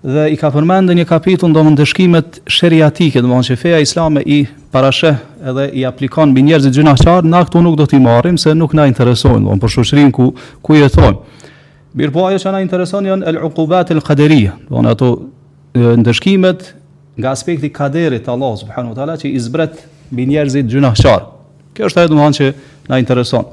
Dhe i ka përmend në një kapitull domthonë ndëshkimet sheriatike, domthonë që feja islame i parasheh edhe i aplikon mbi njerëzit gjynahçarë, na këtu nuk do t'i marrim se nuk na interesojnë, domthonë për shoqërinë ku ku jetojmë. Mirpo ajo që na intereson janë al-uqubat al-qadariyya, domthonë ato ndëshkimet nga aspekti kaderit të Allahut subhanahu wa taala që i zbret mbi njerëzit gjynahçarë. Kjo është ajo domthonë që na intereson.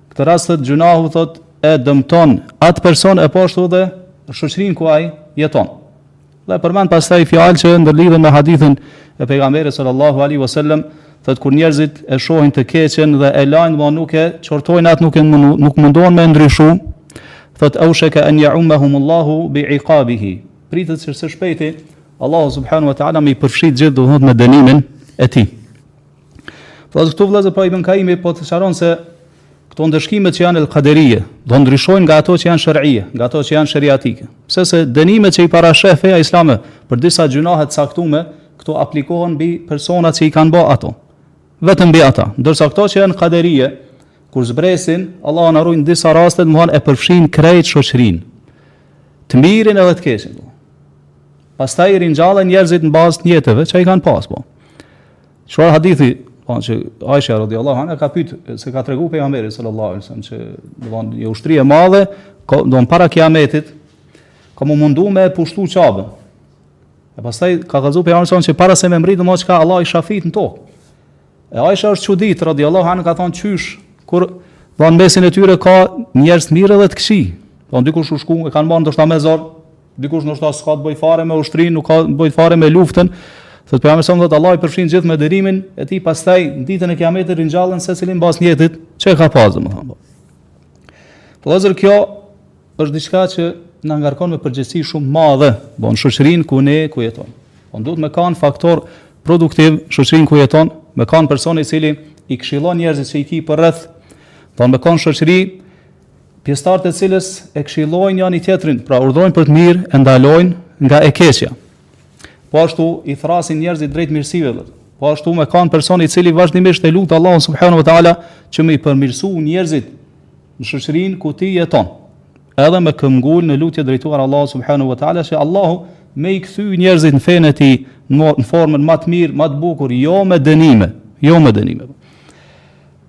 Këtë rast thotë gjynahu thotë e dëmton atë person e po ashtu dhe shoqërinë ku ai jeton. Dhe përmend pastaj fjalë që ndërlidhen me hadithin e pejgamberit sallallahu alaihi wasallam, thotë kur njerëzit e shohin të keqen dhe e lajnë ma nuk e qortojnë atë nuk e mundu, nuk mundohen me ndryshu, thotë aushaka an ya'umahumullahu bi'iqabihi. Pritet se së shpejti Allahu subhanahu wa ta'ala me i përfshi gjithë do të thotë me dënimin e tij. Pra këtu vëllazë pra Ibn Kaimi po të sqaron se këto ndëshkimet që janë el kaderie, do ndryshojnë nga ato që janë shërëje, nga ato që janë shëriatike. Pse, se dënimet që i parasheh feja islame për disa gjynahe t'caktume, këto aplikohen bi personat që i kanë ba ato. Vetëm bi ata. Ndërsa këto që janë kaderie, kur zbresin, Allah na rujt, n'disa raste mun e përfshin krejt shoqërinë. Të mirin edhe të keqin. Pastaj ringjallen njerëzit në bazë të njetëve që i kanë pas, po. Çfarë hadithi, po që Aisha radhiyallahu anha ka pyet se ka tregu pejgamberi sallallahu alaihi wasallam që domethënë një ushtri e madhe, domethënë para kiametit, ka m'u mundu me pushtu Qabën. E pastaj ka kallzu pejgamberi sallallahu alaihi wasallam që para se me mbrit domethënë ka Allahu i shafit në tokë. E Aisha është çudit radhiyallahu anha ka thonë qysh kur domethënë në mesin e tyre ka njerëz të mirë dhe të këqij. Domethënë dikush u shku e kanë marrë ndoshta me zor, Dikush ndoshta s'ka të bëjë fare me ushtrinë, nuk ka të bëjë fare me luftën. Thot pejgamberi sa thot Allah i përfshin gjithë me dënimin e tij, pastaj në ditën e kiametit ringjallen secili mbas nijetit që ka pas domethënë. Po. Po vllazën kjo është diçka që na ngarkon me përgjegjësi shumë të madhe, po në shoqërinë ku ne ku jetojmë. Po duhet me kanë faktor produktiv n'shoqërinë ku jeton, me kanë person i cili i këshillon njerëzit që i ki përreth, po me kanë shoqëri Pjesëtarët e cilës e këshillojnë njani tjetrin, pra urdhërojnë për të mirë, e ndalojnë nga e keqja. Po ashtu i thrasin njerëzit drejt mirësive dhe po ashtu me kanë person i cili vazhdimisht e lut Allahun subhanahu wa ta'ala që me i përmirësu njerëzit në shoqërinë ku ti jeton edhe me këmngul në lutje drejtuar Allahut subhanahu wa ta'ala që Allahu me i kthy njerëzit në fenë e tij në formën ma të mirë, ma të bukur, jo me dënime, jo me dënime.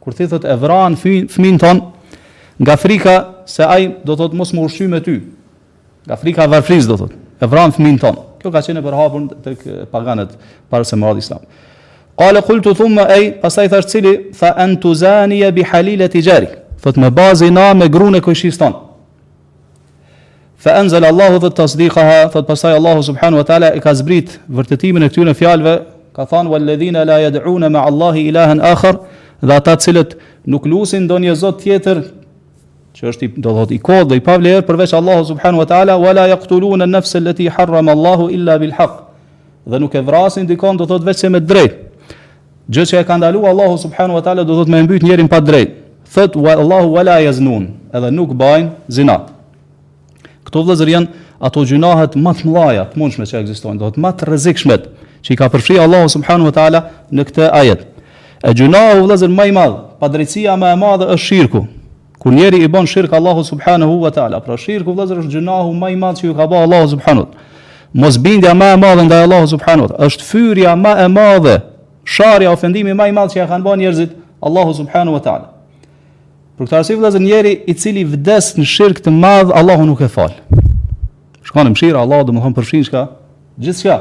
Kur ti thotë e vran fëmijën tond, nga frika se ai do thotë mos m'u ushqy me ty. Nga frika e varfrisë do thotë, e vran fëmijën tond. Kjo ka qenë e përhapun te paganët, para se me ardh islami. Kale kultu thumme ej, pastaj thashë cili, tha en tuzanije bi halileti xharik. Thot me ba zina me grunë e kojshisë tond. Fa anzal Allahu dhe tasdiqaha, thot pasaj Allahu subhanu wa ta'ala e ka zbrit vërtetimin e këtyre fjalëve, ka thanë walledhina la jad'una ma Allahi ilahen akhar, dhe ata cilët nuk lusin ndonjë zot tjetër, që është i, do thot, i kotë dhe i pavlerë, përveç Allahu subhanu wa ta'ala, wala jaktuluna nëfse leti harram Allahu illa bil haq, dhe nuk e vrasin dikon do thot veçse me t'drejt, Gjë që e ka ndalu Allahu subhanu wa taala do thot me e mbyt njerin pa drejt. Thot Allahu wa la yaznun, edhe nuk bajn zina. Këto vëllezër janë ato gjynahet më të mëdha të mundshme që ekzistojnë, do thot më të rrezikshmet që i ka përfshi Allahu subhanu wa taala në këtë ajet. E gjynahu vëllezër më i madh, padrejtësia më e madhe është shirku. Kur njeri i bën shirk Allahut subhanehu ve teala, pra shirku vëllezër është gjynahu më i madh që ju ka bërë Allahu subhanehu ve teala. Mosbindja më e madhe ndaj Allahut subhanehu ve teala është fyerja më e madhe, sharja, ofendimi më i madh që ja kanë bërë njerëzit Allahut subhanehu ve teala. Për këtë arsye vëllezër njeri i cili vdes në shirk të madh Allahu nuk e fal. Shikoni mëshira e Allahut domethanë përfshin çka? Gjithçka.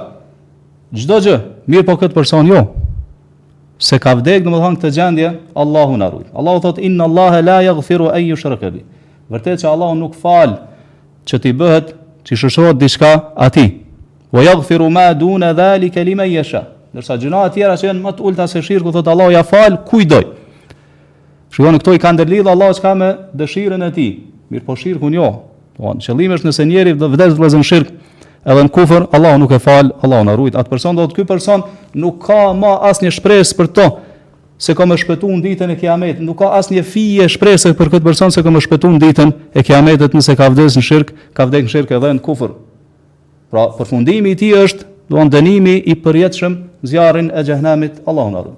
Çdo gjë. Mirëpo këtë person jo. Se ka vdek, domethanë n'këtë gjendje, Allahu na rujt. Allahu thotë inna Allaha la yaghfiru an yushraka bi. Vërtet që Allahu nuk fal që t'i bëhet, t'i shoqërohet diçka atij. Wa yaghfiru ma duna zalika liman yasha. Ndërsa gjëra të tjera që janë më të ulta se shirku, thotë Allahu ja fal kujt t'doj. Shikoni këto i ka ndërlidh Allahu çka me dëshirën e tij, mirëpo shirkun jo. Në qëllim është nëse njeri vdes vëllezër n'shirk, edhe në kufër, Allah nuk e fal, Allah na rujt. Atë person do thot ky person nuk ka ma asnjë shpres për to, se ka me shpetu në ditën e kiametit. Nuk ka asnjë fije shpres për këtë person se ka me shpetu në ditën e kiametit nëse ka vdes në shirk, ka vdes në shirk edhe në kufër. Pra, përfundimi i tij është, domethanë dënimi i përjetshëm n'zjarrin e xhehnemit Allah na rujt.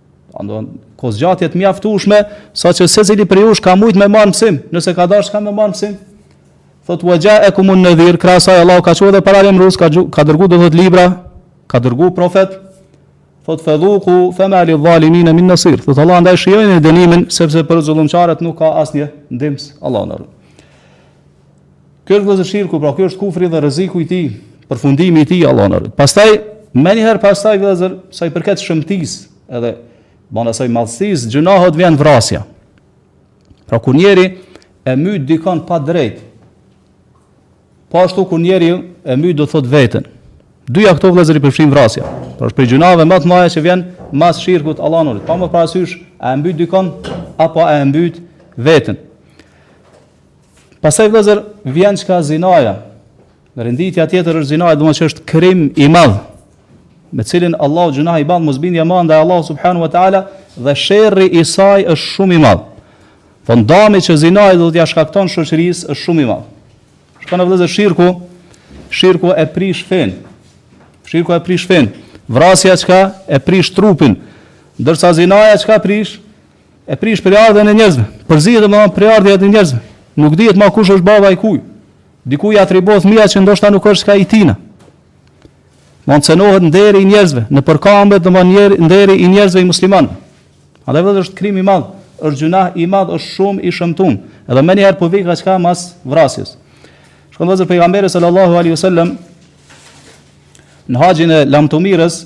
Andon, kohëzgjatje të mjaftueshme, saqë secili prej jush ka mujt me marr mësim, nëse ka dasht çka me marr mësim. Thot wa ja'akum an-nadhir, krahas asaj Allahu ka çu edhe paralajmrus ka dërgu do thot libra, ka dërgu profet. Thot fadhuku fama li zalimin min nasir. Thot Allah andaj shijojeni dënimin sepse për zullumçarët nuk ka asnjë ndihmës. Allahu na Kjo është vëllezër shirku, pra kjo është kufri dhe rreziku i tij, përfundimi i tij, Allah na rujt. Pastaj, menjëherë pastaj vëllezër, sa i përket shëmtis, edhe banë asaj madhësis, gjynahit vjen vrasja. Pra kur njeri e myt dikon pa drejt, pra po ashtu kur njeri e myt do thot veten, t'dyja këto vëllezër i përfshin vrasja. Pra është prej gjynave më të mdhaja që vjen mas shirkut Allah na rujt. Pa marr parasysh, a e mbyt dikon, apo a e mbyt veten. Pastaj vëllezër vjen çka zinaja. Renditja tjetër është zinaja, domethënë që është krim i madh. Me cilin Allahu gjynah i bahet mosbindje ndaj Allahu subhanahu wa taala dhe sherri i saj është shumë i madh. Po dami që zinaja do t'ia shkakton shoqërisë është shumë i madh. Shikoni vëllezër shirku, shirku e prish fenë. Shirku e prish fenë. Vrasja çka e prish trupin. Ndërsa zinaja çka prish? E prish prejardhjen e njerëzve. Përzihet domethënë prejardhja e njerëzve. Nuk dihet më kush është baba i kujt. Dikujt i atribuohet fëmija që ndoshta nuk është hiç i tina. Mund të cenohet nderi i njerëzve, nëpërkambet domethënë nderi, nderi i njerëzve i muslimanit. Andaj vëllezër është krim i madh, është gjynah i madh, është shumë i shëmtut. Edhe menjëherë po vika çka mas vrasjes. Shikoni vëllezër pejgamberi sallallahu alaihi wasallam në haxhin e lamtumirës,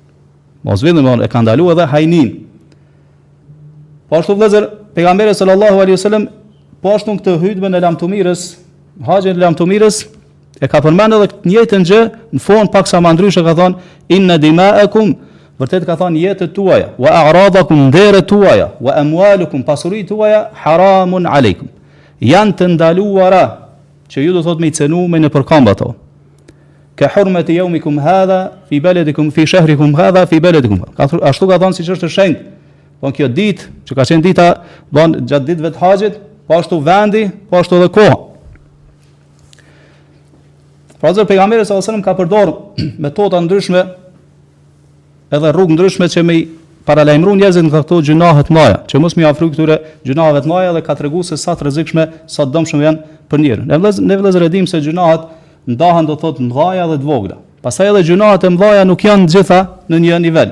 Mos vidhni pra e ka ndalu edhe hajnin. Po ashtu vëllezër, pejgamberi sallallahu alaihi wasallam po ashtu në këtë hutben e lamtumirës, haxhin e lamtumirës e ka përmend edhe këtë të njëjtën gjë në formë paksa më ndryshe ka thënë inna dima'akum vërtet ka thënë jetët tuaja wa a'radakum nderet tuaja wa amwalukum pasuritë tuaja haramun aleikum janë të ndaluara që ju do thot me i cenu me nëpërkamb ato ka hurmati yawmikum hadha fi baladikum fi shahrikum hadha fi baladikum ashtu ka thënë siç është e shenjtë domethënë kjo ditë që ka qenë dita domethënë gjatë ditëve të haxhit po ashtu vendi po ashtu edhe koha Pra vëllezër pejgamberi sallallahu alajhi wasallam ka përdor metoda të ndryshme edhe rrugë të ndryshme që me i paralajmëru njerëzit nga këto gjynahe t'mdhaja, që mos m'iu afru këtyre gjynaheve t'mdhaja edhe ka tregu se sa të rrezikshme, sa të dëmshme janë për njerin. Ne vëllezër, ne vëllezër e dimë se gjynahet ndahen do të thotë t'mdhaja edhe të vogla. Pastaj edhe gjynahet e mdhaja nuk janë të gjitha në një nivel.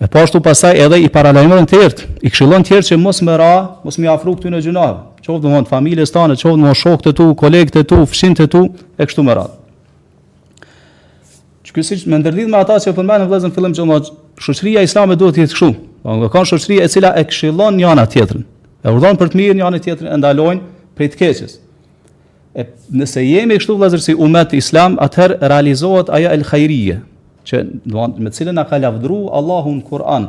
E po ashtu pastaj edhe i paralajmëron të tjerët, i këshillon të tjerët që mos me ra, mos m'iu afru këtyre gjynaheve. Qoftë domthon familjes tande, qoftë domthon shokët e tu, kolegët e tu, fqinjët e tu e kështu me radhë. Çka kjo ndërlidhet me ata që përmendëm vëllezër në fillim që domthon shoqëria islame duhet të jetë kështu. Domthon me kanë shoqëri e cila e këshillon njana-tjetrën. E urdhëron për të mirë njana-tjetrën e ndalon prej të keqes. E nëse jemi kështu vëllezër si umet islam, atëherë realizohet ajo el khairije, që domethënë me të cilën na ka lavdru Allahu në Kur'an.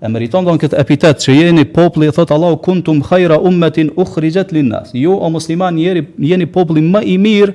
E meriton don këtë epitet që jeni populli, thot Allahu kuntum khaira ummatin ukhrijat lin nas. Ju o muslimanë jeni jeni populli më i mirë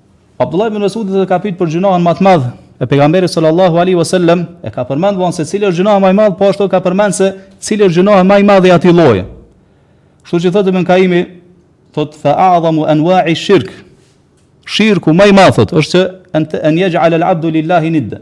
Abdullah ibn Mesudi e ka pyet për gjynahin ma të madh e pejgamberi sallallahu alaihi wasallam e ka përmend domethënë se cili është gjynahi ma i madh, po ashtu ka përmend se cili është gjynahi ma i madh i atij lloji. Kështu që thotë Ibn Kaimi, thotë fa a'zamu anwa'i shirk. Shirku ma i madh thotë është që an yaj'al al-'abdu lillahi nidda.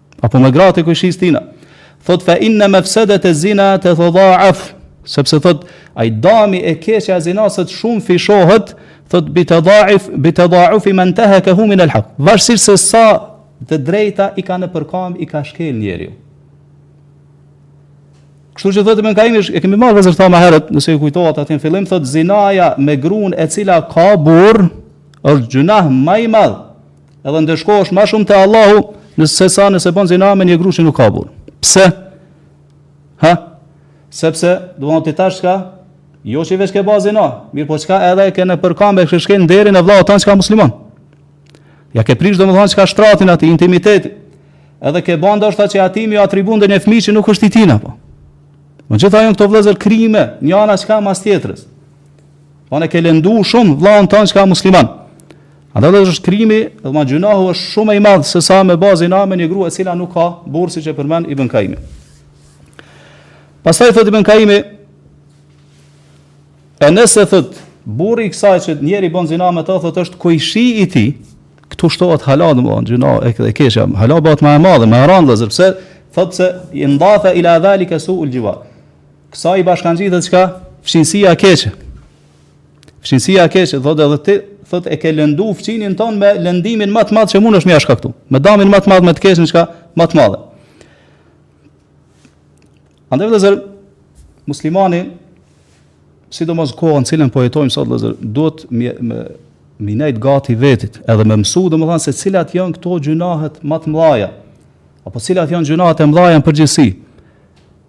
apo me gratë e kojshisë tina. Thot fa inna mafsadat az-zina tatadha'af, sepse thot ai dami e keqja e zinasë shumëfishohet, thot bi tadha'if bi tadha'uf ma intahakahu min al-haq. Varësisht se sa të drejta i ka nëpërkamb i ka shkel njeriu. Kështu që thotë Ibn Kajimi e kemi marrë vllezër tha ma herët, nëse ju kujtohet atë në fillim thotë zinaja me grun e cila ka burrë është gjynah ma i madh Edhe ndëshkohesh ma shumë te Allahu nëse sa nëse bën zina me një gru që nuk ka burrë. Pse? Ha? Sepse, domethanë tash çka, jo që veç ke ba zina, mirëpo çka edhe ke nëpërkamb e ke shkel nderin e vllaut tan çka musliman. Ia ke prish domethanë çka shtratin atij, intimitetin. Edhe ke ba ndoshta që atij me ia atribu edhe një fmi që nuk është i tina, po. Të gjitha jonë këto vllezër krime, njana çka mas tjetrës. Po ne ke lëndu shumë vllaun tan çka musliman. Ata edhe është krimi dmth gjynahu është shumë i madh se sa me ba zina me një grua e cila nuk ka burrë siç e përmend Ibn Kajimi. Pasaj thot Ibn Kajimi, e nëse thot burri i kësaj që njeri bën zina me ta thot është kojshi i tij, këtu shtohet hala domethanë gjynahi, kjo e keqja, hala bëhet ma e madhe, ma e randë vllezër, pse, thot se indafa ila dhalike su'ul xhivar. Kësaj i bashkëngjitet edhe çka fqinsia e keqe, Fqinësia e keqe, thotë edhe ti, thotë e ke lëndu fqinin ton me lëndimin më të madh që mundesh me ia shkaktu. Me damin më të madh me të keqen çka më të madhe. Andaj vëllazër, muslimani sidomos kohën në cilën po jetojmë sot vëllazër, duhet me, me me nejt gati vetit, edhe me mësu, domethanë se cilat janë këto gjynahet ma të mdhaja, apo cilat janë gjynahet e mdhaja në përgjithësi.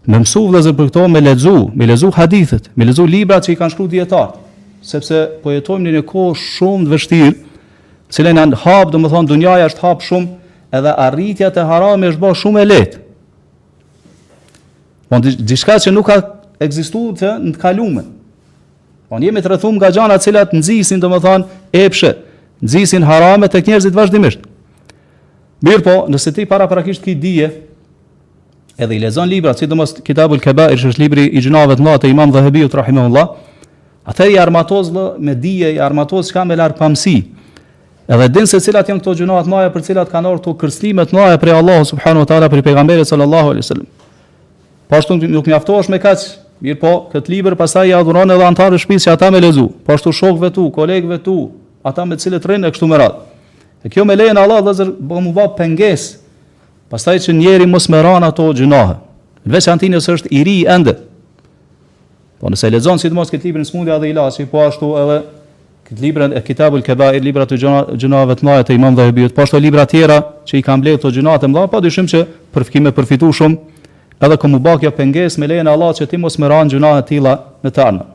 Me mësu vëllezër për këto, me lexu, me lexu hadithet, me lexu librat që i kanë shkruar dijetarët, sepse po jetojmë në një kohë shumë të vështirë, në cilën janë hap, domethanë, dunjaja është hap shumë, edhe arritja te harami është bërë shumë e lehtë. Po diçka që nuk ka ekzistu në të kalumen. Po në jemi të rrethum nga gjana të cilat nxisin, domethanë, epshe, nxisin harame tek njerëzit vazhdimisht. Mirëpo, nëse ti paraprakisht ki dije, edhe i lexon librat, sidomos Kitabul Kabair, që është libri i gjynaheve të mëdha i Imam Dhahabiut rahimahullah, atëherë je armatos vlla me dije, je armatos çka me largpamësi. Edhe din se cilat janë këto gjynahet e mdhaja për cilat kanë ardh kërcënimet e mdhaja prej Allahut subhanu wa ta'ala prej Pejgamberit sallallahu alaihi sallam. Po ashtu nuk mjaftohesh me kaq, mirëpo, këtë libër pasaj ia dhuron edhe antarëve t'shpisë që ata me lexu, po ashtu shokve tu, kolegve tu, ata me cilët rrin e kështu me radhë. E kjo me lejen e Allahut vllezër, do me u ba pengesë, Pastaj që njeri mos me ranë ato gjynahe. Në veçanti nëse është i ri endë. Po nëse e lexon sidomos këtë librin smundja dhe ilaçi, po ashtu edhe këtë librin e kitabul kebair, libri i gjynaheve të mdhaja të imam Dhehebiut, po ashtu libra tjera që i kanë mbledh ato gjynahet e mdha, pa dyshim që ti ki me përfitu shumë, edhe ka me u ba kjo pengesë me lejen e Allahut që ti mos me ra në gjynahe të tilla në të ardhmen.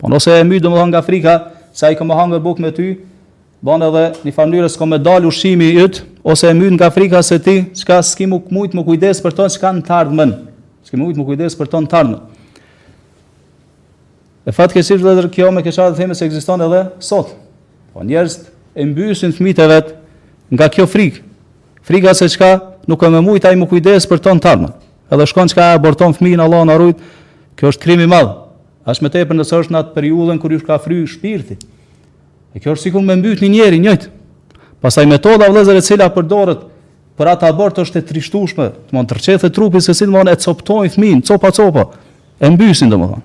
Po nëse e myt domethënë nga frika se ai ka me hangër bukë me ty, bën edhe në një farë mënyre s'ka me dal ushqimi yt, ose e myt nga frika se ti çka s'ki me mujt me u kujdes për të çka në të ardhmen. S'ki me mujt me u kujdes për të në të ardhmen. E fatkeqësisht edhe kjo me keqardhje themi se ekziston edhe sot. Po njerëz e mbysin fëmijët e vet nga kjo frikë. Frika se çka nuk ka me mujt ai me u kujdes për të në të ardhmen. Edhe shkon çka e aborton fëmijën Allahu na rujt, kjo është krim i madh. Aq më tepër nëse është në atë periudhën kur ju ka fry shpirti. E kjo është sikur me mbyt një njeri njëjt. Pastaj metoda vëllezër e cila përdoret për atë abort është e trishtueshme, domethënë të rrqethet trupi se si domethënë e coptojnë fëmin, copa copa, e mbysin domethënë.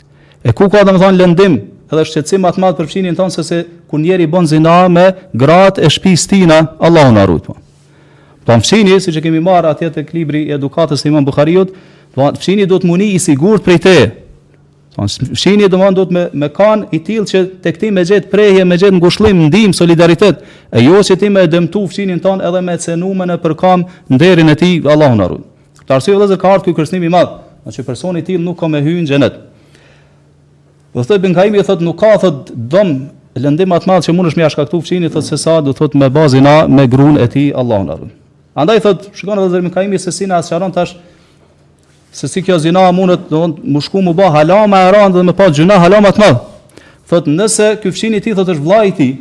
E ku ka domethënë lëndim, edhe shqetësim më të madh për fqinin tand sesa kur njeri bën zina me gratë e shtëpisë tina, Allahu na rujt. Po. Po fqini, siç e kemi marrë atje tek libri i edukatës së Imam Buhariut, domethënë fqini duhet me u ndi i sigurt prej teje. Domethënë fqini domethënë duhet me me kan i tillë që tek ti me gjet prehje, me gjet ngushëllim, ndihmë, solidaritet. E jo që ti me dëmtu fqinin tand edhe me cenu me ia prek nderin e tij, Allahu na rujt. Për këtë arsye vëllezër ka ardhur ky kërcënim i madh, domethënë që personi i tillë nuk ka me hyrë në xhenet. Do thotë Ibn Kaimi thotë nuk ka thotë dom lëndim më të madh që mundesh me ia shkaktu fqinit thotë sesa domethënë me ba zina me gruan e tij Allahu na rujt. Andaj thotë shikoni vëllezër Ibn Kaimi se si na sqaron tash se si kjo zina mundet domethënë me shku me u ba hala më e rëndë dhe me pas gjynah hala më të madh. Thotë nëse ky fqini i tij thotë është vllai i tij,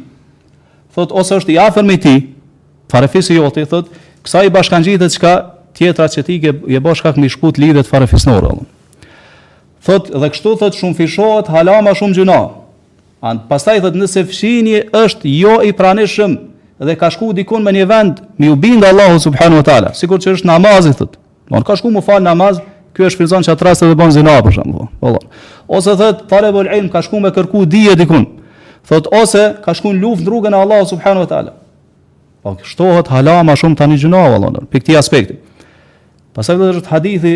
thotë ose është i afërm i tij, Farefisi joti thot, kësaj i bashkangjitet çka tjetra që ti je bë shkak me i shkput lidhjet farefisnore valla. Thot dhe kështu thot shumëfishohet hala ma shumë gjynahu. A pastaj thot nëse fqini është jo i pranishëm dhe ka shku dikun me një vend me ju bind Allahut subhanahu wa taala, sikur që është namazi thot. Domethënë ka shku mu fal namaz, ky e shfryzon çat rast edhe bën zina për shembull. Valla. Ose thot talebul ilm ka shku me kërku dije dikun. Thot ose ka shku në luftë në rrugën e Allahut subhanahu wa taala. Po shtohet hala më shumë tani gjynahu vllazën, prej këtij aspekti. Pastaj do të thotë hadithi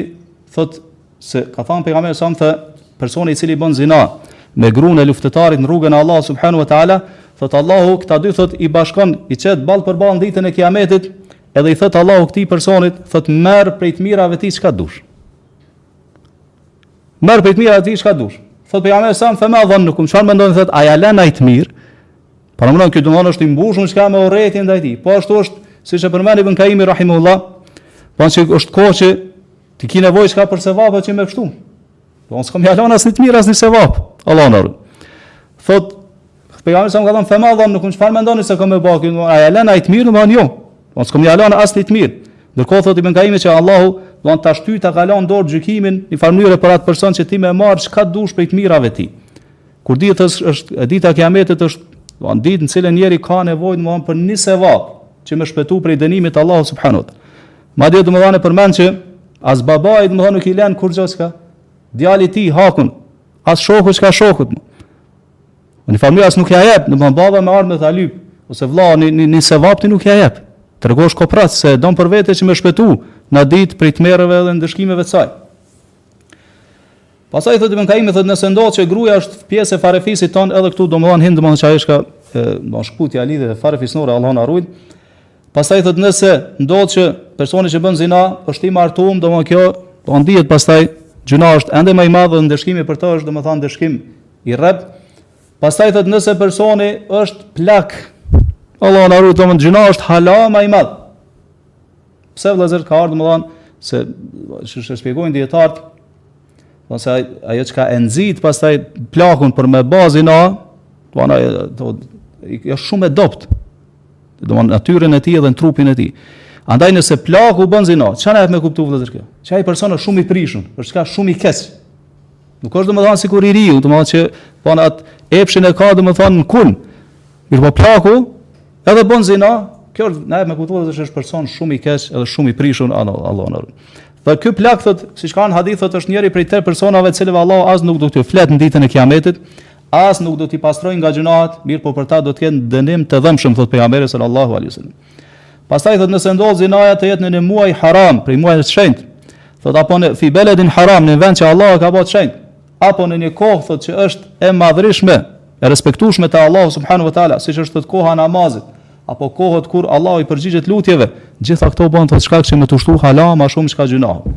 thotë se ka thënë pejgamberi a.s. personi i cili bën zina me gruan e luftëtarit në rrugën e Allahut subhanahu wa taala, thot Allahu këta dy thot i bashkon i qet ballë për ballë ditën e kiametit, edhe i thot Allahu këtij personit, thot merr prej të mirave tij çka dush. Merr prej të mirave tij çka dush. Thot pejgamberi a.s. fema dhannukum çfarë mendoni thot a ja len naj të mirë? Paramendo ky domethënë është i mbushur me çka me urrejtje ndaj tij. Po ashtu është, siç e përmend Ibn Kaimi rahimehullah, po që është kohë që ti ke nevojë çka për sevape që me pshtu. Domethënë s'ka me ja lon asni t'mirë asni sevap. Allah na. Thot Pejgamberi a.s. ka thënë fema dhannukum çfarë mendoni se ka me bë ky. A ja len naj të mirë domethënë jo. Po s'ka me ja lon asni t'mirë. Ndërkohë thot Ibn Kaimi që Allahu domethënë ja lon n'dorë gjykimin në njëfarë mënyre për atë person që ti me marr çka dush prej të mirave tij. Kur dihet se dita e Kiametit është, domethonë ditë në cilën njeri ka nevojë domthonë për një sevap që me shpëtu prej dënimit të Allahut subhanahu wa taala. Madje domthonë përmend që as babai domthonë nuk i lën kurgjë çka djalit tij hakun, as shoku çka shokut. Në familja as nuk ja jep, domthonë baba me ardh me ta lyp ose vëlla ni ni ni sevap ti nuk ja jep. Tregohesh koprrac se don për vete që me shpëtu n'atë ditë prej tmerreve dhe ndëshkimeve të saj. Pastaj thotë Ibn Kaimi thotë nëse ndodh që gruaja është pjesë e farefisit ton edhe këtu domethënë hin domethënë çka është edhe shkputja e lidhjeve farefisnore Allahu na ruaj. Pastaj thotë nëse ndodh që personi që bën zina është i martuar domethënë kjo po dihet pastaj gjynahu është ende më i madh dhe ndëshkimi për të është domethënë ndëshkim i rreptë. Pastaj thotë nëse personi është plak Allahu na ruaj domethënë gjynahu është hala më i madh. Pse vëllazër ka ardhur domethënë siç shpjegojnë dijetarët se ajo çka e nxit pastaj plakun për me ba zina domethënë ajo shumë e dobët domethënë në natyrën e tij dhe në trupin e tij andaj nëse plaku bën zina çka na jep me kuptu vëllazër kjo që ai person është shumë i prishur është çka shumë i keq nuk është domethënë sikur i riu domethënë që pra atë epshin e ka domethënë në kulm Mirpo plaku edhe bën zina, kjo na jep me kuptuar se është person shumë i keq edhe shumë i prishur Allahun. Dhe ky plak thot, siç ka në hadith thot është njëri prej tre personave të cilëve Allahu as nuk do t'ju flet në ditën e Kiametit, as nuk do t'i pastrojë nga gjynahet, mirëpo për ta do të ketë dënim të dhembshëm thot pejgamberi sallallahu alaihi wasallam. Pastaj thot nëse ndodh zinaja të jetë në një muaj haram, prej muajve të shenjtë, thot apo në fi beledin haram në vend që Allahu ka bërë të shenjtë, apo në një kohë thotë që është e madhrishme, e respektueshme te Allahu subhanahu wa taala, siç është thotë koha e namazit, apo kohët kur Allahu i përgjigjet lutjeve, gjitha këto bën thotë shkak që me u shtu hala ma shumë çka gjynahu.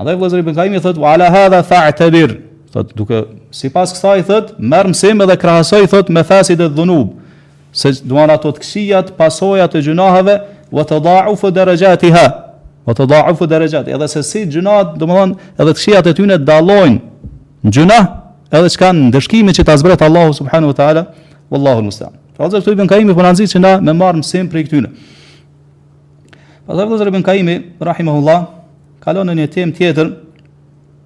Andaj vëllezër Ibn Kaimi thotë wa ala hadha fa'tabir, thotë duke sipas kësaj thotë merr mësim edhe krahasoj thotë mefasid edh-dhunub. Se duan ato të këqijat, pasojat e gjynaheve, wa tada'ufu darajatiha. Wa tada'ufu darajat. Edhe se si gjynahet, domethënë, edhe të këqijat e tyre dallojnë në gjynah, edhe çka në ndëshkime që ta zbret Allahu subhanahu wa taala, wallahu almusta'an. Pra vëllazër ibn Kaimi po na nxit që na me marr mësim prej këtyre. Pastaj vëllazër ibn Kaimi rahimahullah kalon në një temë tjetër,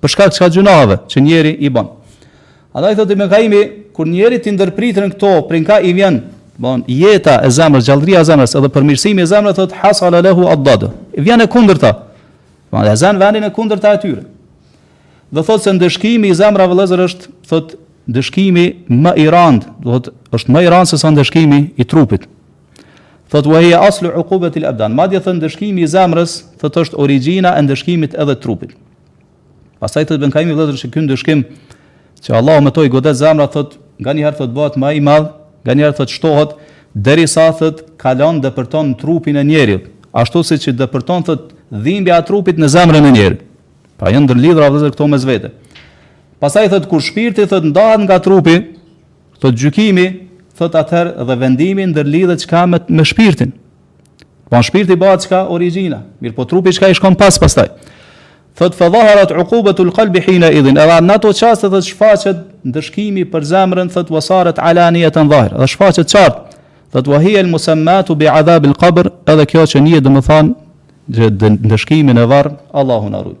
Për shkak çka gjynaheve që njeri i bën. Andaj thotë Ibn Kaimi, kur njeri ti ndërpritën këto, prej ka i vjen, bon, jeta e zemrës, gjallëria e zemrës, edhe përmirësimi i zemrës, thotë hasala lehu addadu. I vjen e kundërta. Bon, e zan vendin e kundërta e tyre. Dhe thotë se ndëshkimi i zemrave vëllezër është, thotë, ndëshkimi më i rand, do thotë, është më i rand se sa ndëshkimi i trupit. Thotë wa hiya aslu uqubati al-abdan. Madje thotë ndëshkimi i zemrës, thotë është origjina e ndëshkimit edhe të trupit. Pastaj thot Ibn Kaimi vëllazër se ky ndëshkim që Allahu me to i godet zemrat thot nganjëherë thot bëhet më i madh, nganjëherë thot shtohet derisa thot kalon depërton trupin e njerit, ashtu siç i depërton thot dhimbja e trupit në zemrën e njerit. Pra janë ndërlidhura vëllazër këto mes vete. Pastaj thot kur shpirti thot ndahet nga trupi, thot gjykimi, thot atëherë dhe vendimi ndërlidhet çka me, me shpirtin. Bon shpirti bahet çka origjina, mirëpo trupi çka i shkon pas pastaj. Thot fa dhaharat uqubatul qalbi hina idhin. Edhe në ato çaste thot shfaqet ndëshkimi për zemrën thot wa sarat alaniyatan dhahir. Dhe shfaqet qartë. Thot wa hiya al musammatu bi adhab al qabr, edhe kjo që nihet domethan ndëshkimin e varrit Allahu na rujt.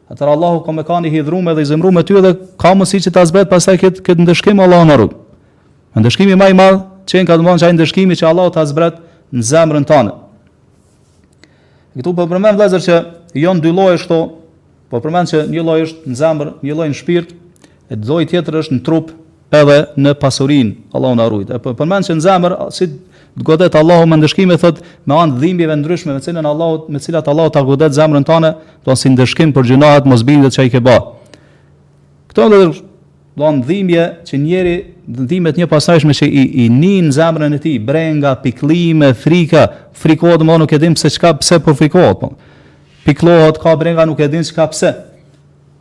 Atëherë Allahu ka me kanë i hidhrumë dhe i zemrumë me ty edhe ka mundësi që ta zbret pastaj këtë kët ndëshkim Allahu na rujt. Ndëshkimi ma i madh që e ka thënë është ai ndëshkimi që Allahu ta zbret në zemrën tane. Këtu po përmend vëllazër që jon dy lloje këto, po përmend se një lloj është në zemër, një lloj në shpirt, e lloji tjetër është në trup, edhe në pasurinë, Allahu na rujt. E përmend që në zemër, si të godet Allahu me ndëshkime, thot, me anë dhimbjeve ndryshme, me cilën Allahu, me cilat Allahu ta godet zemrën tane, do si ndëshkim për gjynahet mosbindjet që i ke ba. Këto domethënë dhimbje që njeri, dhimbje t'ndjeshme pastaj që i, i nin zemrën e tij, brenga, pikllime, frika, frikohet, e nuk e din pse çka pse po frikohet, po. pikllohet, ka brenga, nuk e din çka pse,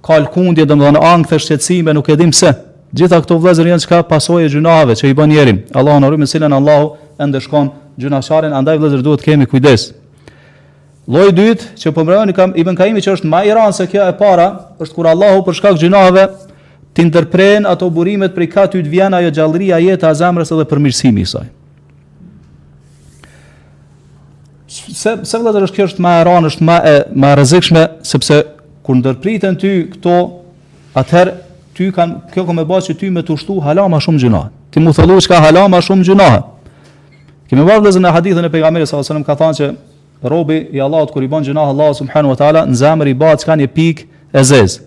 ka lëkundje, domethënë ankth shqetësime, nuk e din pse. Gjitha këto vëllezër janë çka pasojë e gjynaheve që i bën njeri. Allahu na rujt me cilën Allahu e ndëshkon gjynahqarin, andaj vëllezër duhet të kemi kujdes. Lloji i dytë që po përmend imam Ibn Kaimi që është më i rëndë se kjo e para, është kur Allahu për shkak të gjynaheve t'i ndërpren ato burimet prej ka ty të vjen ajo gjallëria jeta e zemrës edhe përmirësimi i saj. Se pse vëllazër është kjo është më e rëndë, është më e më e rrezikshme sepse kur ndërpriten ty këto, atëherë ty ka kjo që me bë që ty me të shtu hala më shumë gjuna. Ti me thellu çka hala më shumë gjuna. Kemi vëllazër hadithin e pejgamberit sallallahu alajhi wasallam ka thënë që robi i Allahut kur i bën gjuna Allahu subhanahu wa taala në zemër iu bëhet çka një pikë e zezë.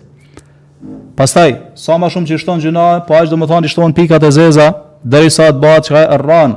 Pastaj sa më shumë që shton gjuna, po aq do të thotë shton pikat e zeza derisa të bëhet çka e rran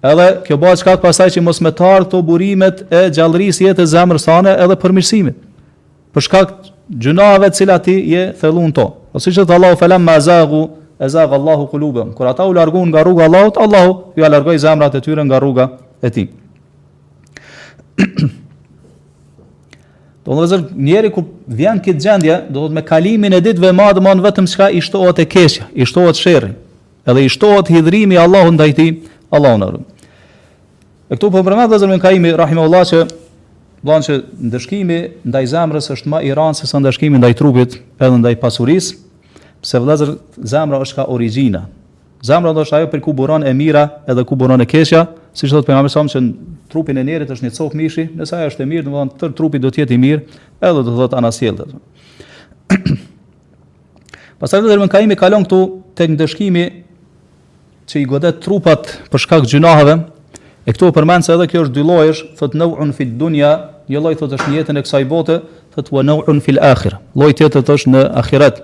Edhe kjo bëhet shkak pastaj që mos me të ardhë këto burimet e gjallërisë jetës së zemrës sonë edhe përmirësimit. Për shkak gjunave të cilat ti je thellu n'to. Po siç thotë Allahu felemma zagu ezag Allahu kulubehum. Kur ata u larguan nga rruga e Allahut, Allahu jua largoi zemrat e tyre nga rruga e tij. Do të thotë njeri kur vjen n'këtë gjendje, do të thotë me kalimin e ditëve më të madhe vetëm çka i shtohet e keqja, i shtohet sherrin. Edhe i shtohet hidhrimi i Allahut ndaj tij, Allahu na ruaj. E këtu po përmend vëllazër Ibn Kaimi rahimahullah gjithashtu që ndëshkimi ndaj zemrës është më i rëndë se sa ndëshkimi ndaj trupit, edhe ndaj pasurisë, pse vëllazër zemra është çka origjina. Zemra do të thotë ajo prej ku buron e mira edhe ku buron e keqja, siç thotë pejgamberi salallahu që në trupin e njerit është një copë mishi, nëse ajo është e mirë, domethënë tërë trupi do të jetë i mirë, edhe do të thotë anasjelltas. Pastaj vëllazër Ibn Kaimi kalon këtu tek ndëshkimi që i godet trupat për shkak të gjynaheve. E këtu përmend se edhe kjo është dy llojesh, thot naw'un fid dunya, një lloj thot është në jetën e kësaj bote, thot wa naw'un fil akhir. Lloji tjetër thot është në ahiret.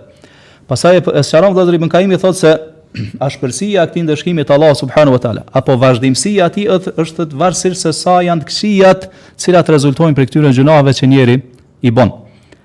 Pastaj e sqaron vëllazër Ibn Kaimi thot se ashpërsia e këtij ndëshkimi të Allah subhanahu wa taala, apo vazhdimësia e tij është është thot varësisht se sa janë të këqijat, cilat rezultojnë prej këtyre gjynaheve që njeri i bën.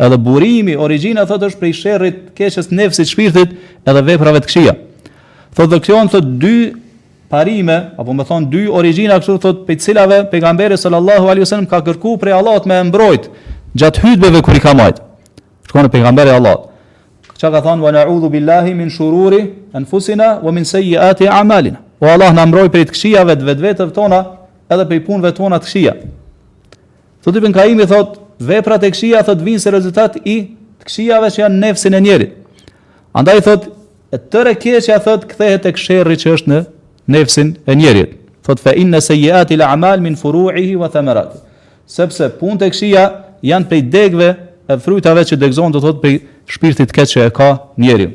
Edhe burimi, origjina thotë është prej sherrit, keqes së nefsit, shpirtit, edhe veprave të këqija. Thotë dhe këto janë thotë dy parime, apo me thonë dy origjina kështu thotë prej cilave pejgamberi sallallahu alaihi wasallam ka kërku prej Allahut me e mbrojt gjatë hutbeve kur i ka majt. Çka thonë pejgamberi i Allahut. Çka ka thonë wa na'udhu billahi min shururi anfusina wa min sayyiati a'malina. O Allah na mbroj prej të këqijave të vetvetëve tona, edhe prej punëve tona të këqija. Thotë Ibn Kaimi thotë, veprat e këqija thotë vijnë si rezultat i të këqijave që janë në nefsin e njerit. Andaj thotë, e tërë e keqja thotë kthehet tek sherri që është në nefsin e njerit. Thotë fa inna sayyiati al-a'mal min furu'ihi wa thamaratihi. Sepse punët e këqija janë prej degëve e frytave që degëzon do thotë prej shpirtit të keq që e ka njeriu.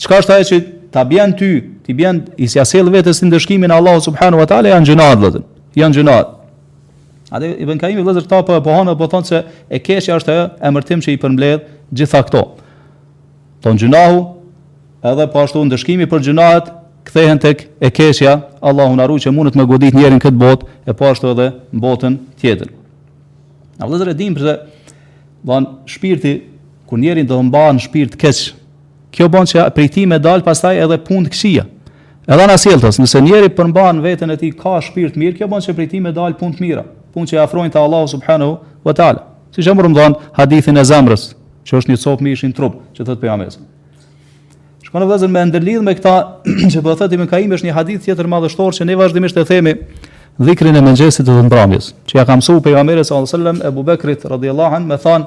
Çka është ajo që ta bjen ty, ta bjen, ia sjell vetes ndëshkimin e Allahut subhanahu wa taala janë gjynahet vëllazër. Janë gjynahet. A dhe Ibn Kaimi vëllazër këta po e pohon apo thon se e keqja është ajo emërtim që i përmbledh gjitha këto. Domethënë gjynahu edhe po ashtu ndëshkimi për gjynahet kthehen tek e keqja, Allahu na ruajt që mundet me godit njerin në këtë botë e po ashtu edhe në botën tjetër. A vëllazër e dim pse don shpirti Kur njeri domethënë mban shpirt keq, kjo bën që prej tij me dal pastaj edhe punë të këqija. Edhe anasjelltas, nëse njeri përmban n'veten e tij ka shpirt mirë, kjo bën që prej tij me dal punë të mira, punë që e afrojnë te Allahu subhanahu wa taala. Siç e morëm domethënë hadithin e zemrës, që është një copë mishi në trup, që thot pejgamberi. Shkon vëllazër me ndërlidh me këta që po thotë Ibn Kaimi është një hadith tjetër madhështor që ne vazhdimisht e themi n'dhikrin e mëngjesit edhe mbramjes, që ja ka mësuar pejgamberi sallallahu alajhi wasallam Ebu Bekrit radhiyallahu anhu me thënë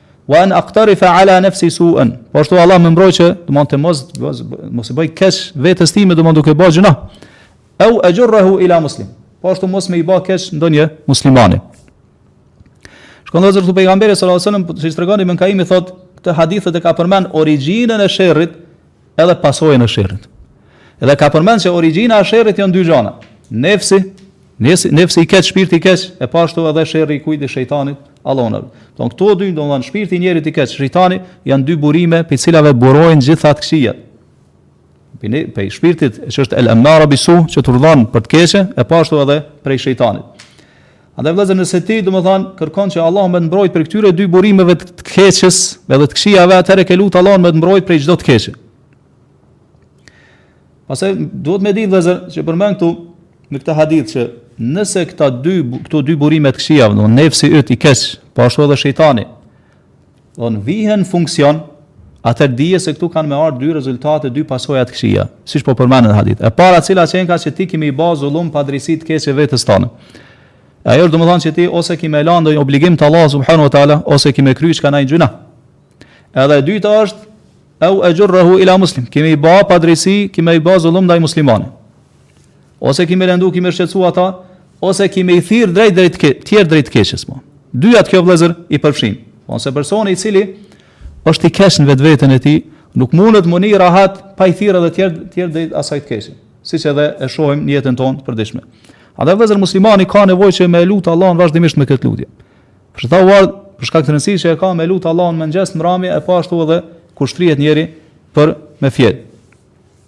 Wa an aqtarifa ala nafsi su'an. Po ashtu Allah më mbroj që, domethënë mos mos i bëj keq vetes time, domethënë duke bo gjynah. Au ajurrahu ila muslim. Po ashtu mos me i ba keq ndonjë muslimani. Shikoni vëllazër këtu pejgamberi sallallahu alajhi wasallam, siç tregon ibn Kaimi thot, në këtë hadith e ka përmend origjinën e sherrit edhe pasojën e sherrit. Edhe ka përmend se origjina e sherrit janë dy gjana. Nefsi, nefsi, nefsi i keq, shpirti i keq, e po ashtu edhe sherri i kujt i shejtanit, Allahu na ruajt. Këto dy, domethënë shpirti i njerit i keq, shejtani janë dy burime pej cilave burojnë gjitha të këqijat. Pej, pej shpirtit që është el amara bisu, që t'urdhëron për të keqe, e po ashtu edhe prej shejtanit. Andaj vëllazër nëse ti domethën kërkon që Allahu me të mbrojt prej këtyre dy burimeve të keqes, edhe të këqijave, atëherë ke lut Allahun me të mbrojt prej çdo të keqe. Pastaj duhet me ditë vëllazër që përmend këtu në këtë hadith që nëse këta dy këto dy burime të këqija, domethën nefsi yt i keq, po ashtu edhe shejtani, Domethënë vihen në funksion, atëherë dije se këtu kanë me ardhë dy rezultate, dy pasoja të këqija, siç po përmendet në hadith. E para cila qenka që ti ki me i ba zullum padrejtësi të keqe vetes tënde. E ajo domethënë që ti ose ki me e lan një obligim të Allah subhanahu wa ta'ala, ose ki me e kry ndonjë gjynah. Edhe e dyta është, eu exhurrahu ila muslim, ki me i ba padrejtësi, ki me i ba zullum ndaj muslimani. Ose ki me e lëndu, ki me shqetsu ata, ose ki me i thirrë drejt drejt ke, tjerët drejt keqes, po. Dyjat kjo vllezër i përfshin. Po, se personi i cili është i keq në vetveten e tij, nuk mundet me nejt rahat pa i thirrë edhe tjerët, tjerët drejt asaj të keqe. Siç edhe e shojmë në jetën tonë të përditshme. Andaj vllezër muslimani ka nevoj që me lutë Allahun vazhdimisht me këtë lutje. Kështë ta uardë, përshka këtë nësi që e ka me lutë Allahun në mëngjes në mramje, e po ashtu edhe kur shtrihet njeri për me fjetë.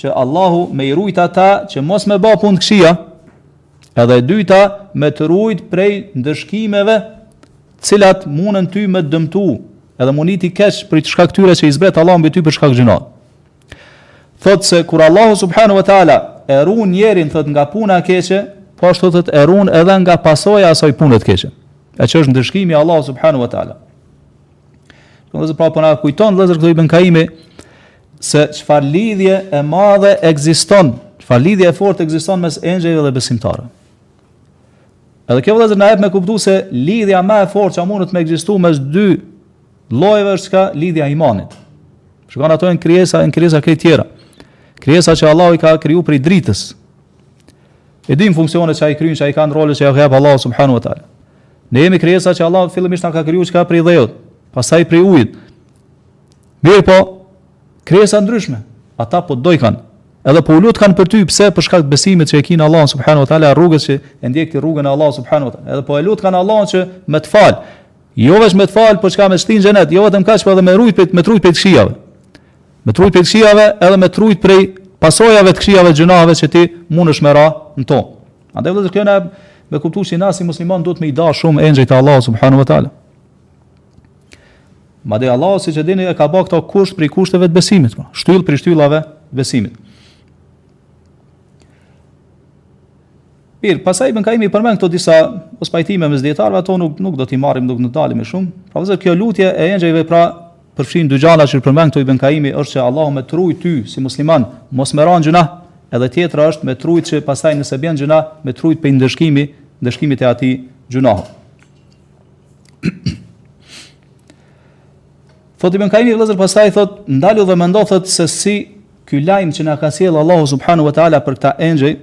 që Allahu me i rujt ata që mos me ba punë të këqija, edhe e dyta me të rujt prej ndëshkimeve cilat munën ty me të dëmtu, edhe mun t'i kesh për shkak tyre që i zbret Allahu mbi ty për shkak gjunahe. Thot se kur Allahu subhanu wa ta'ala e run njerin thot nga puna e keqe, po ashtu thot e run edhe nga pasoja e asaj pune të keqe. E që është ndëshkimi i Allahut subhanu wa ta'ala. Vëllezër pra po na kujton, vëllezër këtu Ibn Kaimi, se çfarë lidhje e madhe ekziston, çfarë lidhje e fortë ekziston mes engjëjve dhe besimtarëve. Edhe kjo vëllazër na jep me kuptu se lidhja më e fortë që mund të ekzistojë mes dy llojeve është çka lidhja e imanit. Shikon ato janë krijesa, janë krijesa këto tjera. Krijesa që Allahu i ka kriju prej dritës. E dim funksionet që i kryjnë, që i kanë rolet që ja jep Allahu subhanahu wa taala. Ne jemi krijesa që Allahu fillimisht na ka kriju çka prej dheut, pastaj prej ujit. Mirpo, krijesa të ndryshme, ata po të dojkan, edhe po u lutkan për ty, pse për shkak të besimit që e ki në Allahun subhanu wa ta'la, rrugës që e ndjek ti rrugën e Allahut subhanu wa ta'la, edhe po e lutkan Allahun që me të falë, jo veç me të falë, po çka me t'shti në xhenet, jo vetëm kaq po edhe me rujt prej, me t'rujt prej të këqijave, me t'rujt prej të këqijave, edhe me t'rujt prej pasojave të këqijave, gjunave që ti mundesh me ra në to. Andaj vëllezër kjo na jep me kuptu që na si musliman duhet me i dasht shumë engjëjt e Allahut subhanu wa ta'la. Madje Allahu siç e dini e ka bë këtë kusht prej kushteve të besimit, po. Shtyllë prej shtyllave të besimit. Mirë, pasaj ibn Kaimi përmend këtu disa mospajtime mes dijetarëve, ato nuk nuk do t'i marrim, nuk do të ndalemi më shumë. Pra vëllezër kjo lutje e engjëjve pra përfshin dy gjëra që përmend këtu ibn Kaimi është se Allahu me t'rujt ty si musliman, mos me ra n'gjunah, edhe tjetra është me t'rujt që pasaj nëse bjen n'gjunah, me t'rujt prej ndëshkimi, ndëshkimit të atij gjunahu. Thot Ibn Kaimi vëllezër pastaj thot ndalu dhe mendo thot se si ky lajm që na ka sjell Allahu subhanahu wa taala për këta engjëj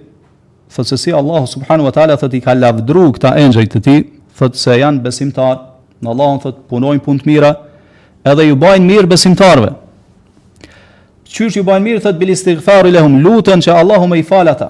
thot se si Allahu subhanahu wa taala thot i ka lavdru këta engjëj të tij thot se janë besimtar në Allahun thot punojnë punë të mira edhe ju bajnë mirë besimtarve. Qysh ju bajnë mirë, thot bil istighfari lehum, luten që Allahu me i falë ata.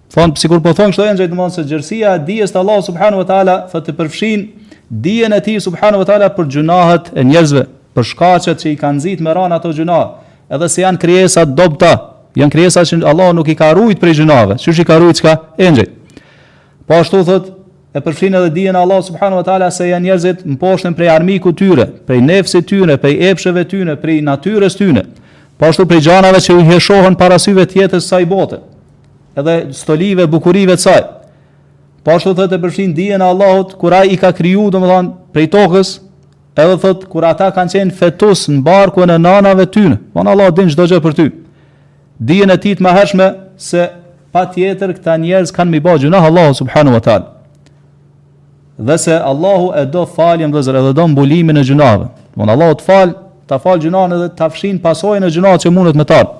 Thonë, sikur po thonë kështu engjëjt, domthonë se gjerësia e dijes të Allahu subhanahu wa taala thotë të përfshin dijen e tij subhanahu wa taala për gjunahët e njerëzve, për shkaqet që i kanë nxit me ra n'ato gjunahe, edhe se janë krijesa të dobta, janë krijesa që Allahu nuk i ka ruajt prej gjunave, siç i ka ruajt çka engjëjt. Po ashtu thotë e përfshin edhe dijen e Allahu subhanahu wa taala se janë njerëzit mposhten prej armikut tyre, prej nefsit tyre, prej epsheve tyre, prej natyrës tyre. Po ashtu prej gjanave që u hijeshohen para syve të jetës së kësaj bote. edhe stolive, bukurive të saj. Po ashtu thotë e përfshin dijen e Allahut kur ai i ka kriju, domethënë prej tokës, edhe thotë kur ata kanë qenë fetus në barkun e nanave tyne. Po Allah din çdo gjë për ty. Dijen e tij të mëhershme se pa tjetër këta njerëz kanë mi ba gjuna Allahu subhanahu wa taala. Dhe se Allahu e do faljen dhe zërë, edhe do mbulimin e gjunave. Domethënë Allahu të fal, ta fal gjunan edhe ta fshin pasojën e gjunave që mundet me t'ardh.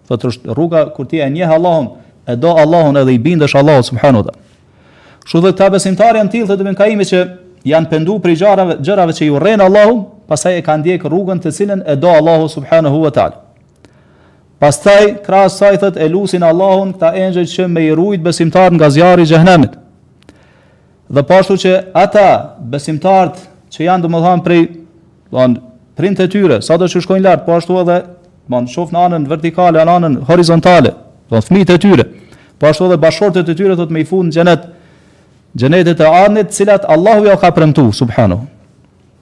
Thotë është rruga kur ti e njeh Allahun, e do Allahun edhe i bindesh Allahut subhanahu wa taala. Kështu dhe këta besimtarë janë të tillë thotë Ibn Kajimi që janë pendu prej gjërave që i urren Allahu, pastaj e kanë ndjek rrugën të cilën e do Allahu subhanahu wa taala. Pastaj krahas saj thot e lusin Allahun këta engjëj që me i rujt besimtarët nga zjarri i xhehenemit. Dhe po ashtu që ata besimtarët që janë domethënë prej domethënë prindt e tyre, sado që shkojnë lart, po ashtu edhe domethënë shof në anën vertikale, në anën horizontale, domethënë fëmijët e tyre. Po ashtu edhe bashkëshortet e tyre thotë me i fut në xhenet. Xhenetet e Adnit, të cilat Allahu ja ka premtu, subhanahu.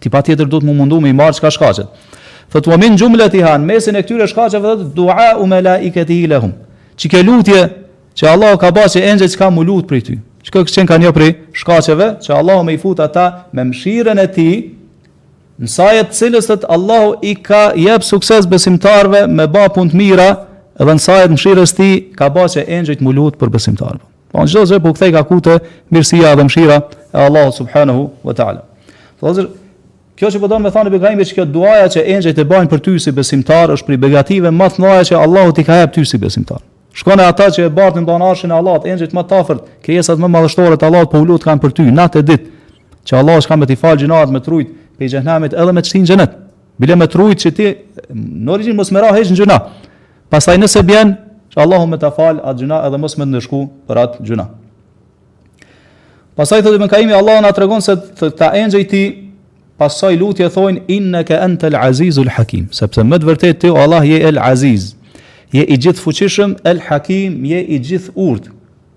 Ti pa tjetër duhet mu mundu me i marrë qito shkaqet. Thotë wa min xhumlatiha, në mesin e këtyre shkaqeve edhe du'au malaikatihi lahum. Qekjo lutje, që Allah ka ba që engjëjt ka mu lutë për ty. Qekjo ka qenë një prej shkaqeve, që Allah me i fut ata në mshirën e ti, në saje t'cilës thotë Allah i ka jep sukses besimtarve me ba punë të mira, edhe në saje t'mshirës ti ka ba që engjëjt mu lutë për besimtarët. Po çdo gjë po kthej ka ku te mirësia dhe mëshira e Allahut subhanahu wa taala. Dhe zër, kjo që po don me thani Ibn Kajimi që kjo duaja që engjëjt e bajnë për ty si besimtar është prej begative më të mëdha që Allahu ti ka jap ty si besimtar. Shikoni ata që e bartin ban arshin e Allahut, engjëjt më të afërt, krijesat më madhështore të Allahut po u lutkan për ty natë e ditë. Që Allahu çka me ti fal gjunat me t'rujt pej xhehenemit edhe me t'shti n'xhenet. Bile me t'rujt që ti në origjinë mos me ra hiç në gjuna. Pastaj nëse bjen, që Allahu me ta fal atë gjuna edhe mos me të ndëshku për atë gjuna. Pastaj thotë Ibn Kajimi Allahu na tregon se këta engjëjt pas asaj lutje thojnë innaka antal azizul hakim, sepse me të vërtetë ti o Allah je el aziz, je i gjithëfuqishëm, el hakim je i gjithë urtë.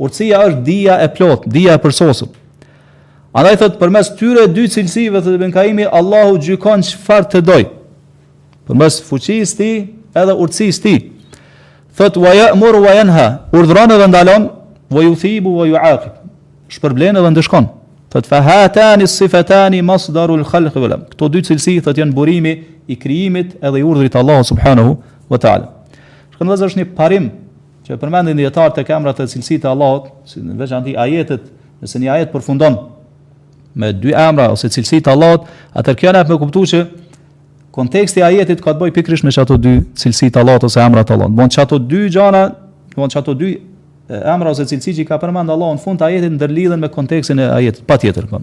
Urtësia është dija e plotë, dija e përsosur. Andaj thot përmes këtyre dy cilësive thotë Ibn Kajimi Allahu gjykon çfarë të doj. Përmes fuqisë ti edhe urtësisë ti. Thot wa ya'mur wa yanha, urdhëron dhe ndalon, wa yuthibu wa yu'aqib. Shpërblen dhe ndëshkon. Thot fa hatani sifatani masdarul khalq wal amr. Këto dy cilësi thot janë burimi i krijimit edhe i urdhrit të Allahut subhanahu wa taala. Shkon vëzë është një parim që përmendin dijetart tek emrat e cilësitë e Allahut, si në veçanti ajetet, nëse një ajet përfundon me dy emra ose cilësi të Allahut, atëherë kjo na jep me kuptu që konteksti i ajetit ka të bëjë pikërisht me çato dy cilësi të Allahut ose emrat e Allahut. Domethënë çato dy gjëra, domethënë çato dy emra ose cilësi që ka përmend Allahu në fund të ajetit ndërlidhen me kontekstin e ajetit, patjetër. Po.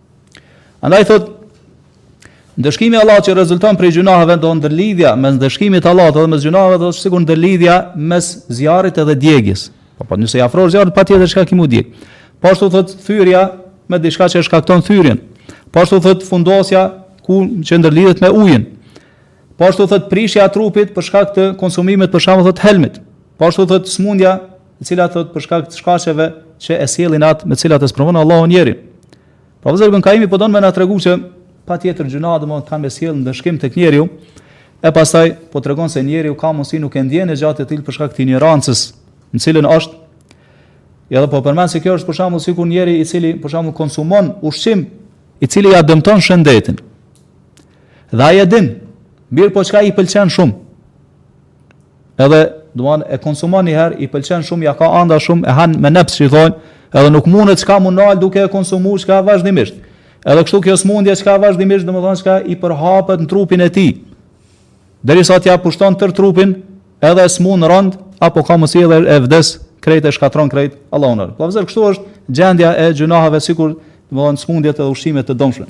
Andaj thot Ndëshkimi i Allahut që rezulton prej gjunaheve do ndërlidhja mes ndëshkimit të Allahut dhe mes gjunaheve është sikur ndërlidhja mes zjarrit edhe djegjes. Po po nëse i afrohesh zjarrit patjetër çka ki m'u djeg. Po ashtu thot thyrja me diçka që shkakton thyrjen. Po ashtu thot fundosja ku që ndërlidhet me ujin. Po ashtu thot prishja e trupit për shkak të konsumimit për shembull thot helmit. Po ashtu thot smundja e cila thot për shkak të shkaqeve që e sjellin atë me cilat e sprovon Allahu njerin. Po vëllezër Ibn Kajimi po don me na tregu që patjetër gjunahet kanë me sjell ndëshkim tek njeriu. E pastaj po tregon se njeriu ka mundsi nuk e ndjen një gjë të till për shkak të injorancës, në të cilën është Ja dhe po përmend se kjo është për shembull sikur njeri i cili për shembull konsumon ushqim i cili ja dëmton shëndetin. Dhe ai e din, mirë po çka i pëlqen shumë. Edhe domethënë e konsumon një herë, i pëlqen shumë, ja ka anda shumë, e han me neps që i thonë, edhe nuk mundet çka m'u nal duke e konsumu çka vazhdimisht. Edhe kështu kjo smundje çka vazhdimisht, domethënë çka i përhapet në trupin e tij. Derisa t'ia pushton tër trupin, edhe e smun rënd, apo ka mundësi edhe e vdes, krejt e shkatron krejt, Allahu na. Po vëllezër kështu është gjendja e gjunaheve sikur domethënë smundjet e ushqimet të dëmshme.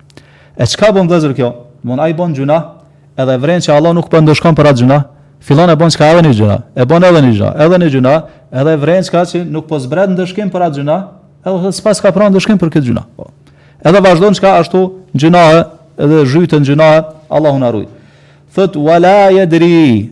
E çka bën vëllezër kjo? Domethënë ai bën gjuna, edhe vren që Allah nuk po ndëshkon për atë gjuna, fillon e bën çka edhe ni gjuna, e bën edhe një gjuna, edhe një gjuna, edhe vren çka që nuk po zbret ndëshkim për atë gjuna, edhe thotë s'paska pra ndëshkim për këtë gjuna. Po. Edhe vazhdon çka ashtu gjuna edhe zhytet n'gjuna, Allahu na rujt. Thot wala yadri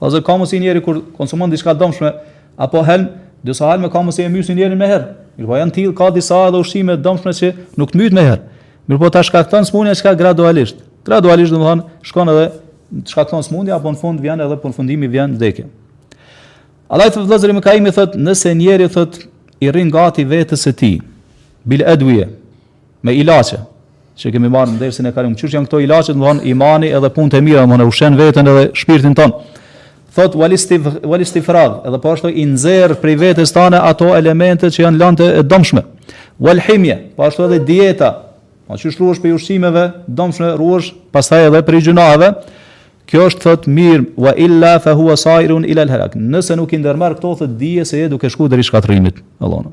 Ose ka mundësi njeri kur konsumon diçka të dëmshme apo helm, disa helme ka mundësi e mysin njerin meniherë. Mirëpo janë të tillë ka disa edhe ushqime të dëmshme që nuk të myt meniherë. Mirëpo ta shkakton smunja çka gradualisht. Gradualisht domethënë shkon edhe shkakton smunja apo në fund vjen edhe përfundimi vjen vdekja. Allah i thotë vëllezër Ibn Kajimi thotë nëse njeri thotë i rrin gati vetes së tij bil adwiya Me ilaçe që kemi marrë në dersin e kaluar. Qysh janë këto ilaçe, domethënë imani edhe punët e mira, domethënë e ushqen veten edhe shpirtin ton. Thot walisti wal istifrag, edhe po ashtu i nxjerr prej vetes tande ato elemente që janë landë të dëmshme. Wal himje, po ashtu edhe dieta. Po qysh ruhesh prej ushqimeve të dëmshme ruhesh, pastaj edhe prej gjunaheve. Kjo është thot mirë, wa illa fa huwa sairun ila al halak. Nëse nuk i ndërmarr këto thot dije se je duke shkuar drejt shkatrimit. Allahu.